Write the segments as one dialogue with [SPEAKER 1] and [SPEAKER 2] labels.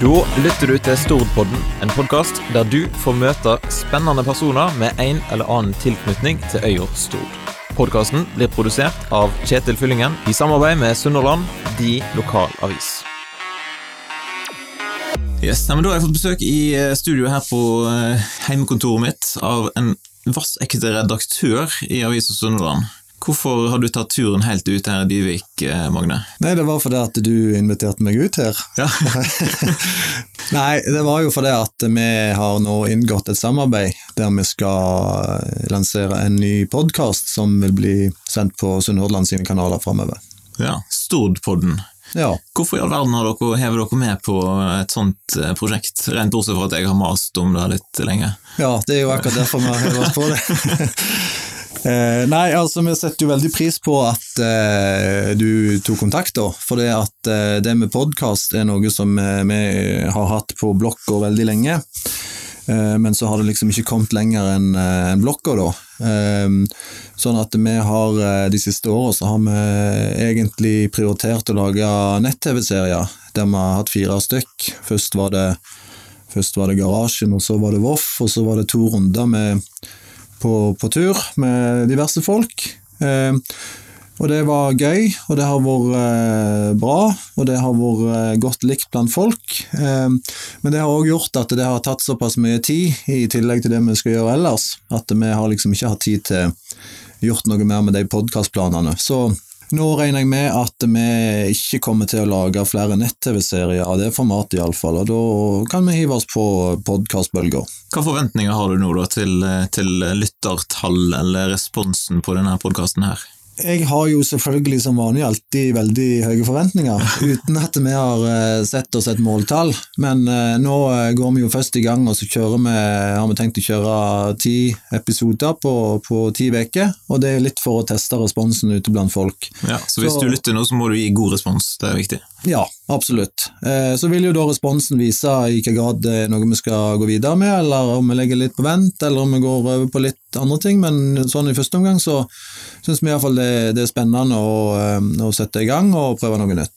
[SPEAKER 1] Da lytter du til Stordpodden, en podkast der du får møte spennende personer med en eller annen tilknytning til øya Stord. Podkasten blir produsert av Kjetil Fyllingen i samarbeid med Sunnhordland, de lokalavis.
[SPEAKER 2] Yes, Da har jeg fått besøk i eh, studio her på eh, heimekontoret mitt av en vassekte redaktør i Avisa Sunnhordland. Hvorfor har du tatt turen helt ut her i Dyvik, eh, Magne?
[SPEAKER 3] Nei, det var fordi at du inviterte meg ut her.
[SPEAKER 2] Ja.
[SPEAKER 3] Nei, det var jo fordi at vi har nå inngått et samarbeid der vi skal lansere en ny podkast som vil bli sendt på Sunnhordland sine kanaler framover.
[SPEAKER 2] ja. Stordpodden.
[SPEAKER 3] Ja.
[SPEAKER 2] Hvorfor i all verden har dere, hever dere med på et sånt eh, prosjekt, rent bortsett fra at jeg har mast om det litt lenge?
[SPEAKER 3] ja, det er jo akkurat derfor vi har hevet oss på det. Eh, nei, altså vi setter jo veldig pris på at eh, du tok kontakt, da. For det at eh, det med podkast er noe som eh, vi har hatt på blokka veldig lenge. Eh, men så har det liksom ikke kommet lenger enn en blokka, da. Eh, sånn at vi har eh, de siste åra så har vi egentlig prioritert å lage nett-TV-serier der vi har hatt fire stykk. Først var det Først var det Garasjen, og så var det Voff, og så var det to runder med på, på tur med diverse folk. Eh, og det var gøy, og det har vært eh, bra, og det har vært eh, godt likt blant folk. Men det har òg gjort at det har tatt såpass mye tid, i tillegg til det vi skal gjøre ellers, at vi har liksom ikke hatt tid til gjort noe mer med de podkastplanene. Så nå regner jeg med at vi ikke kommer til å lage flere nett-TV-serier av det formatet, iallfall. Og da kan vi hive oss på podkastbølger.
[SPEAKER 2] Hva forventninger har du nå da til, til lyttertall eller responsen på denne podkasten her?
[SPEAKER 3] Jeg har jo selvfølgelig som vanlig alltid veldig høye forventninger, uten at vi har eh, sett oss et måltall. Men eh, nå eh, går vi jo først i gang, og så kjører vi, har vi tenkt å kjøre ti episoder på, på ti uker. Og det er litt for å teste responsen ute blant folk.
[SPEAKER 2] Ja, så hvis
[SPEAKER 3] Så-
[SPEAKER 2] du lytter nå, så må du gi god respons, det er viktig.
[SPEAKER 3] Ja, absolutt. Eh, Så vil jo da responsen vise i hvilken grad det er noe vi skal gå videre med, eller om vi legger litt på vent, eller om vi går over på litt andre ting. Men sånn i første omgang så syns vi iallfall det, det er spennende å, eh, å sette i gang og prøve noe nytt.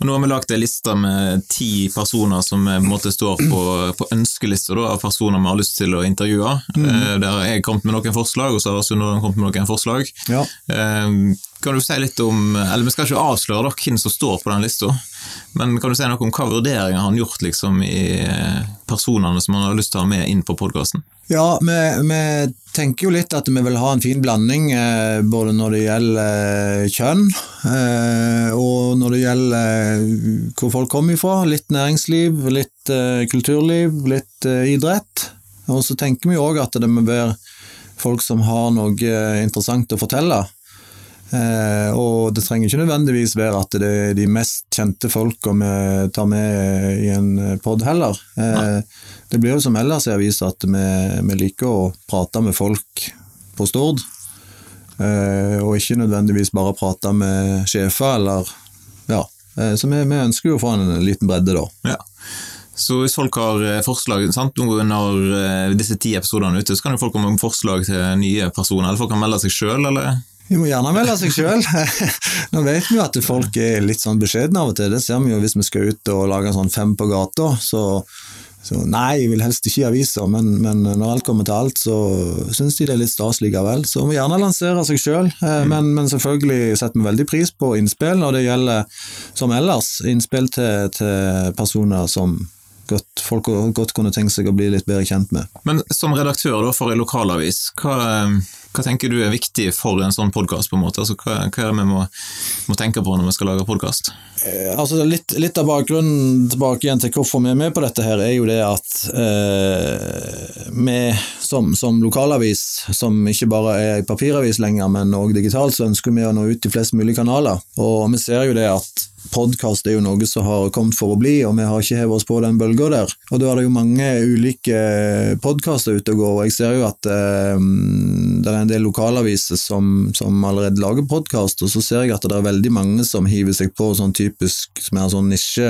[SPEAKER 2] Og nå har vi lagt en liste med ti personer som eh, på en måte står på, på ønskelista av personer vi har lyst til å intervjue. Mm. Der har jeg kommet med noen forslag, og så har Sunnhordland kommet med noen forslag.
[SPEAKER 3] Ja.
[SPEAKER 2] Kan du si litt om, eller Vi skal ikke avsløre hvem som står på den lista, men kan du si noe om hva vurderinger han gjort liksom, i eh, personene som han har lyst til å ha med inn på podkasten?
[SPEAKER 3] Ja, vi, vi tenker jo litt at vi vil ha en fin blanding, eh, både når det gjelder eh, kjønn, og når det gjelder hvor folk kommer ifra. Litt næringsliv, litt kulturliv, litt idrett. Og så tenker vi òg at det må være folk som har noe interessant å fortelle. Eh, og det trenger ikke nødvendigvis være at det er de mest kjente folka vi tar med i en pod heller. Eh, det blir jo som ellers i avisa at vi, vi liker å prate med folk på Stord. Eh, og ikke nødvendigvis bare prate med sjefer eller Ja. Eh, så vi, vi ønsker jo å få en liten bredde, da.
[SPEAKER 2] Ja. Så hvis folk har forslag sant? Når disse ti episodene er ute, så kan jo folk komme med forslag til nye personer, eller folk kan melde seg sjøl, eller?
[SPEAKER 3] Må gjerne melde seg sjøl. Nå vet vi jo at folk er litt sånn beskjedne av og til. Det ser vi jo hvis vi skal ut og lage en sånn fem på gata. Så, så nei, jeg vil helst ikke i avisa, men, men når alt kommer til alt, så syns de det er litt stas likevel. Så må gjerne lansere seg sjøl, men, men selvfølgelig setter vi veldig pris på innspill, og det gjelder som ellers innspill til, til personer som godt, folk godt kunne tenkt seg å bli litt bedre kjent med.
[SPEAKER 2] Men som redaktør da, for en lokalavis, hva, hva tenker du er viktig for en sånn podkast? Altså, hva, hva er det vi må, må tenke på når vi skal lage podkast?
[SPEAKER 3] Eh, altså litt, litt av bakgrunnen tilbake igjen til hvorfor vi er med på dette, her, er jo det at eh, vi som, som lokalavis, som ikke bare er en papiravis lenger, men òg digitalt, så ønsker vi å nå ut i flest mulig kanaler. Og vi ser jo det at podkast er jo noe som har kommet for å bli, og vi har ikke hevet oss på den bølga der. Og da er det jo mange ulike podkaster ute og går, og jeg ser jo at eh, er en del lokalaviser som, som allerede lager podkast, og så ser jeg at det er veldig mange som hiver seg på sånn typisk som er sånn nisje,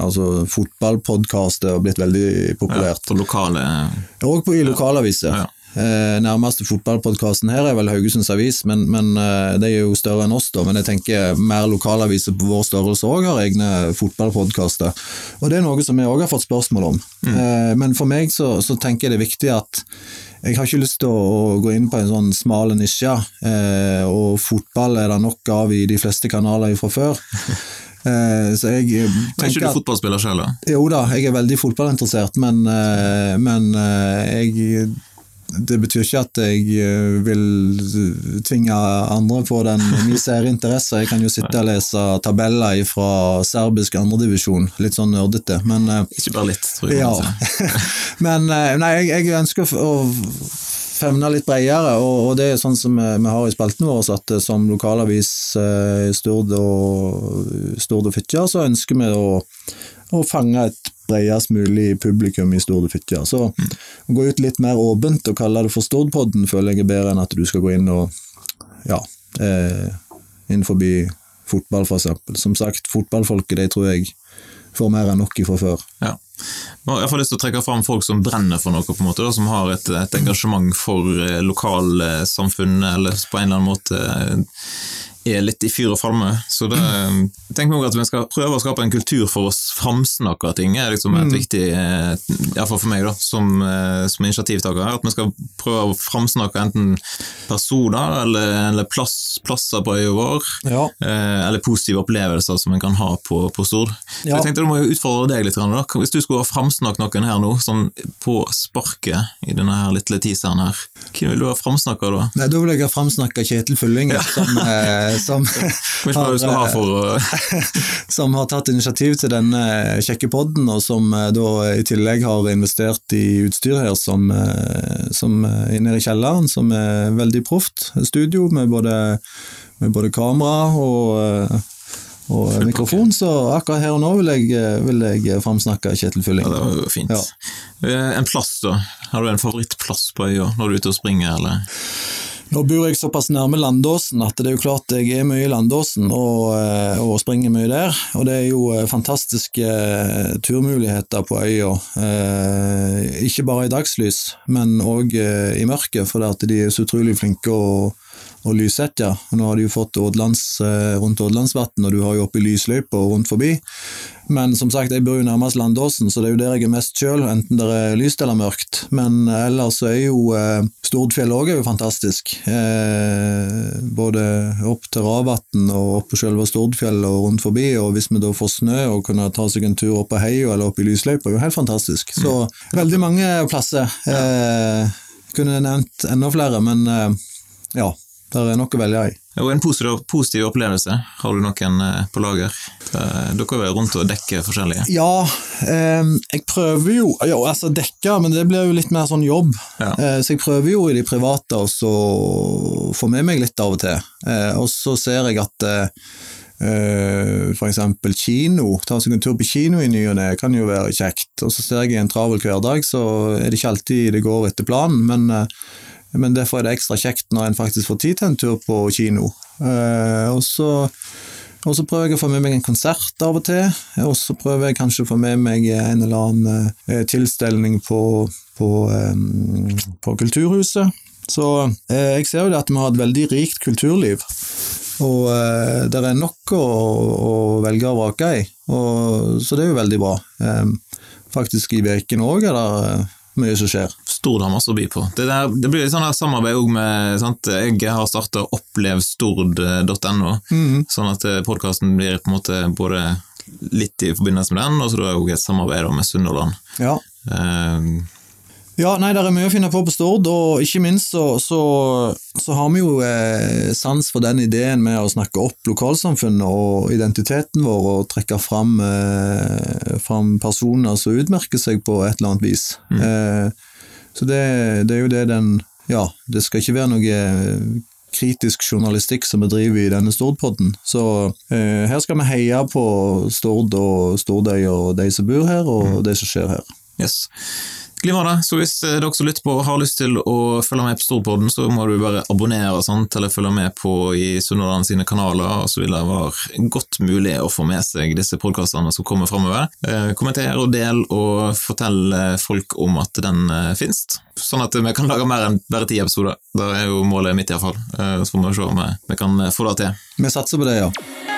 [SPEAKER 3] altså fotballpodkast er blitt veldig populært.
[SPEAKER 2] Ja, på lokale
[SPEAKER 3] Og på i lokalaviser.
[SPEAKER 2] Ja.
[SPEAKER 3] Eh, nærmeste fotballpodkasten her er vel Haugesunds Avis, men, men eh, det er jo større enn oss, da. Men jeg tenker mer lokalaviser på vår størrelse òg har egne fotballpodkaster. Og det er noe som vi òg har fått spørsmål om. Eh, men for meg så, så tenker jeg det er viktig at jeg har ikke lyst til å, gå inn på en sånn smal nisje, eh, og fotball er det nok av i de fleste kanaler fra før. Eh, så jeg
[SPEAKER 2] Er
[SPEAKER 3] tenker
[SPEAKER 2] ikke du fotballspiller sjøl, da?
[SPEAKER 3] jo da, jeg er veldig fotballinteressert, men, eh, men eh, jeg det betyr ikke at jeg eh, vil tvinge andre på den min serieinteresse. Jeg kan jo sitte og lese tabeller fra serbisk andredivisjon, litt sånn nerdete, men eh,
[SPEAKER 2] Ikke bare litt, tror jeg.
[SPEAKER 3] ja. Men eh, nei, jeg, jeg ønsker å femne litt bredere, og, og det er sånn som vi, vi har i spalten vår, at som lokalavis i Stord og, Stord og Fitjar, så ønsker vi å, å fange et bredest mulig publikum i Stord fytter. Så å gå ut litt mer åpent og kalle det for Stordpodden føler jeg er bedre enn at du skal gå inn og ja, eh, innenfor fotball eksempel. Som sagt, fotballfolket de tror jeg får mer enn nok ifra før.
[SPEAKER 2] Ja. Jeg fall lyst til å trekke fram folk som brenner for noe, på en måte, da, som har et, et engasjement for eh, lokalsamfunnet, eller på en eller annen måte er litt i fyr og falme. Så det, jeg tenker også at vi skal prøve å skape en kultur for å framsnakke ting, er liksom et viktig, eh, iallfall for meg, da, som, eh, som initiativtaker. At vi skal prøve å framsnakke enten personer eller, eller plass, plasser på øya vår,
[SPEAKER 3] Ja.
[SPEAKER 2] eh, eller positive opplevelser som en kan ha på, på Stord.
[SPEAKER 3] Ja.
[SPEAKER 2] Jeg tenkte du må jo utfordre deg litt. Da. Hvis du skulle ha framsnakket noen her nå, sånn på sparket i denne her lille teaseren her, hvem vil du ha framsnakka da?
[SPEAKER 3] Nei, Da vil jeg ha framsnakka Kjetil Fylling, som, eh, som,
[SPEAKER 2] skal ha
[SPEAKER 3] har, eh, som har tatt initiativ til denne kjekke podden, og som eh, da i tillegg har investert i utstyr her som, eh, som eh, nede i kjelleren, som er veldig proft. Studio med både, med både kamera og, eh, og mikrofon, så akkurat her og nå vil jeg, eh, vil jeg framsnakke Kjetil Fylling.
[SPEAKER 2] Ja, det var jo fint.
[SPEAKER 3] Ja.
[SPEAKER 2] Eh, En plass, da? Har du en favorittplass på øya når du er ute og springer, eller?
[SPEAKER 3] Nå bor jeg såpass nærme Landåsen at det er jo klart jeg er mye i Landåsen og, eh, og springer mye der. Og det er jo eh, fantastiske eh, turmuligheter på øya. Eh, ikke bare i dagslys, men òg i mørket, for de er så utrolig flinke å, å lyssette. Og Nå har de jo fått Ådlands, eh, rundt Ådlandsvatn, og du har jo oppe i lysløypa og rundt forbi. Men som sagt, jeg bor jo nærmest Landåsen, så det er jo der jeg er mest sjøl, enten det er lyst eller mørkt. Men ellers så er jo eh, Stordfjell òg fantastisk. Eh, både opp til Ravatn og opp på selve Stordfjellet og rundt forbi. Og hvis vi da får snø og kunne ta seg en tur opp på heia eller opp i lysløypa, er jo helt fantastisk. Så veldig mange plasser. Eh, kunne nevnt enda flere, men eh, ja, det er nok å velge i.
[SPEAKER 2] Og en positiv, positiv opplevelse, har du noen eh, på lager? Eh, Dere er rundt og dekker forskjellige.
[SPEAKER 3] Ja, eh, jeg prøver jo ja, altså dekke, men det blir jo litt mer sånn jobb.
[SPEAKER 2] Ja.
[SPEAKER 3] Eh, så jeg prøver jo i de private å få med meg litt av og til. Eh, og så ser jeg at eh, for eksempel kino, ta seg en tur på kino i ny og ne kan jo være kjekt. Og så ser jeg i en travel hverdag, så er det ikke alltid det går etter planen, men, eh, men derfor er det ekstra kjekt når en faktisk får tid til en tur på kino. Eh, og så prøver jeg å få med meg en konsert av og til, og så prøver jeg kanskje å få med meg en eller annen eh, tilstelning på, på, eh, på Kulturhuset. Så jeg ser jo at vi har et veldig rikt kulturliv, og eh, det er nok å, å velge og vrake i, så det er jo veldig bra. Eh, faktisk i veken òg er det mye som skjer.
[SPEAKER 2] Stord har masse å by på. Det, der, det blir litt sånn samarbeid òg med sant? Jeg har starta opplevstord.no,
[SPEAKER 3] mm.
[SPEAKER 2] sånn at podkasten blir på en måte både litt i forbindelse med den, og så da er det òg et samarbeid med Sunnhordland.
[SPEAKER 3] Ja.
[SPEAKER 2] Eh,
[SPEAKER 3] Ja, nei, det er mye å finne på på Stord, og ikke minst så, så, så har vi jo eh, sans for den ideen med å snakke opp lokalsamfunnet og identiteten vår, og trekke fram, eh, fram personer som utmerker seg på et eller annet vis. Eh, så det, det er jo det den Ja, det skal ikke være noe kritisk journalistikk som vi driver i denne Stordpodden. Så eh, her skal vi heie på Stord og Stordøy og de som bor her, og det som skjer her.
[SPEAKER 2] yes.
[SPEAKER 4] Glimrende. Så hvis eh, dere som lytter på har lyst til å følge med på Storpodden, så må du bare abonnere og eller følge med på i Sunnhordland sine kanaler, og så vil det være godt mulig å få med seg disse podkastene som kommer framover. Eh, kommenter og del, og fortell eh, folk om at den finnes. Sånn at vi kan lage mer enn bare ti episoder. Det er jo målet mitt, iallfall. Så får vi se om vi, kan få det til.
[SPEAKER 3] Vi satser på det, ja.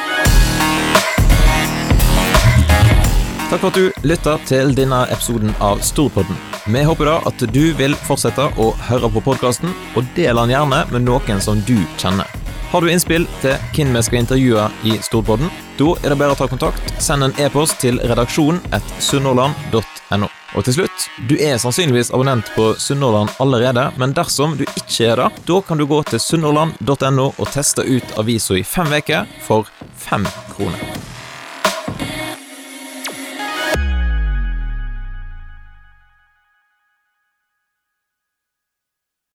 [SPEAKER 2] Takk for at du lytta til denne episoden av Storpodden. Vi håper da at du vil fortsette å høre på podkasten, og del den gjerne med noen som du kjenner. Har du innspill til hvem vi skal intervjue i Storpodden? Da er det bare å ta kontakt. Send en e-post til redaksjonen et sunnhordland.no. Og til slutt, du er sannsynligvis abonnent på Sunnhordland allerede, men dersom du ikke er det, da kan du gå til sunnhordland.no og teste ut avisa i fem uker for fem kroner.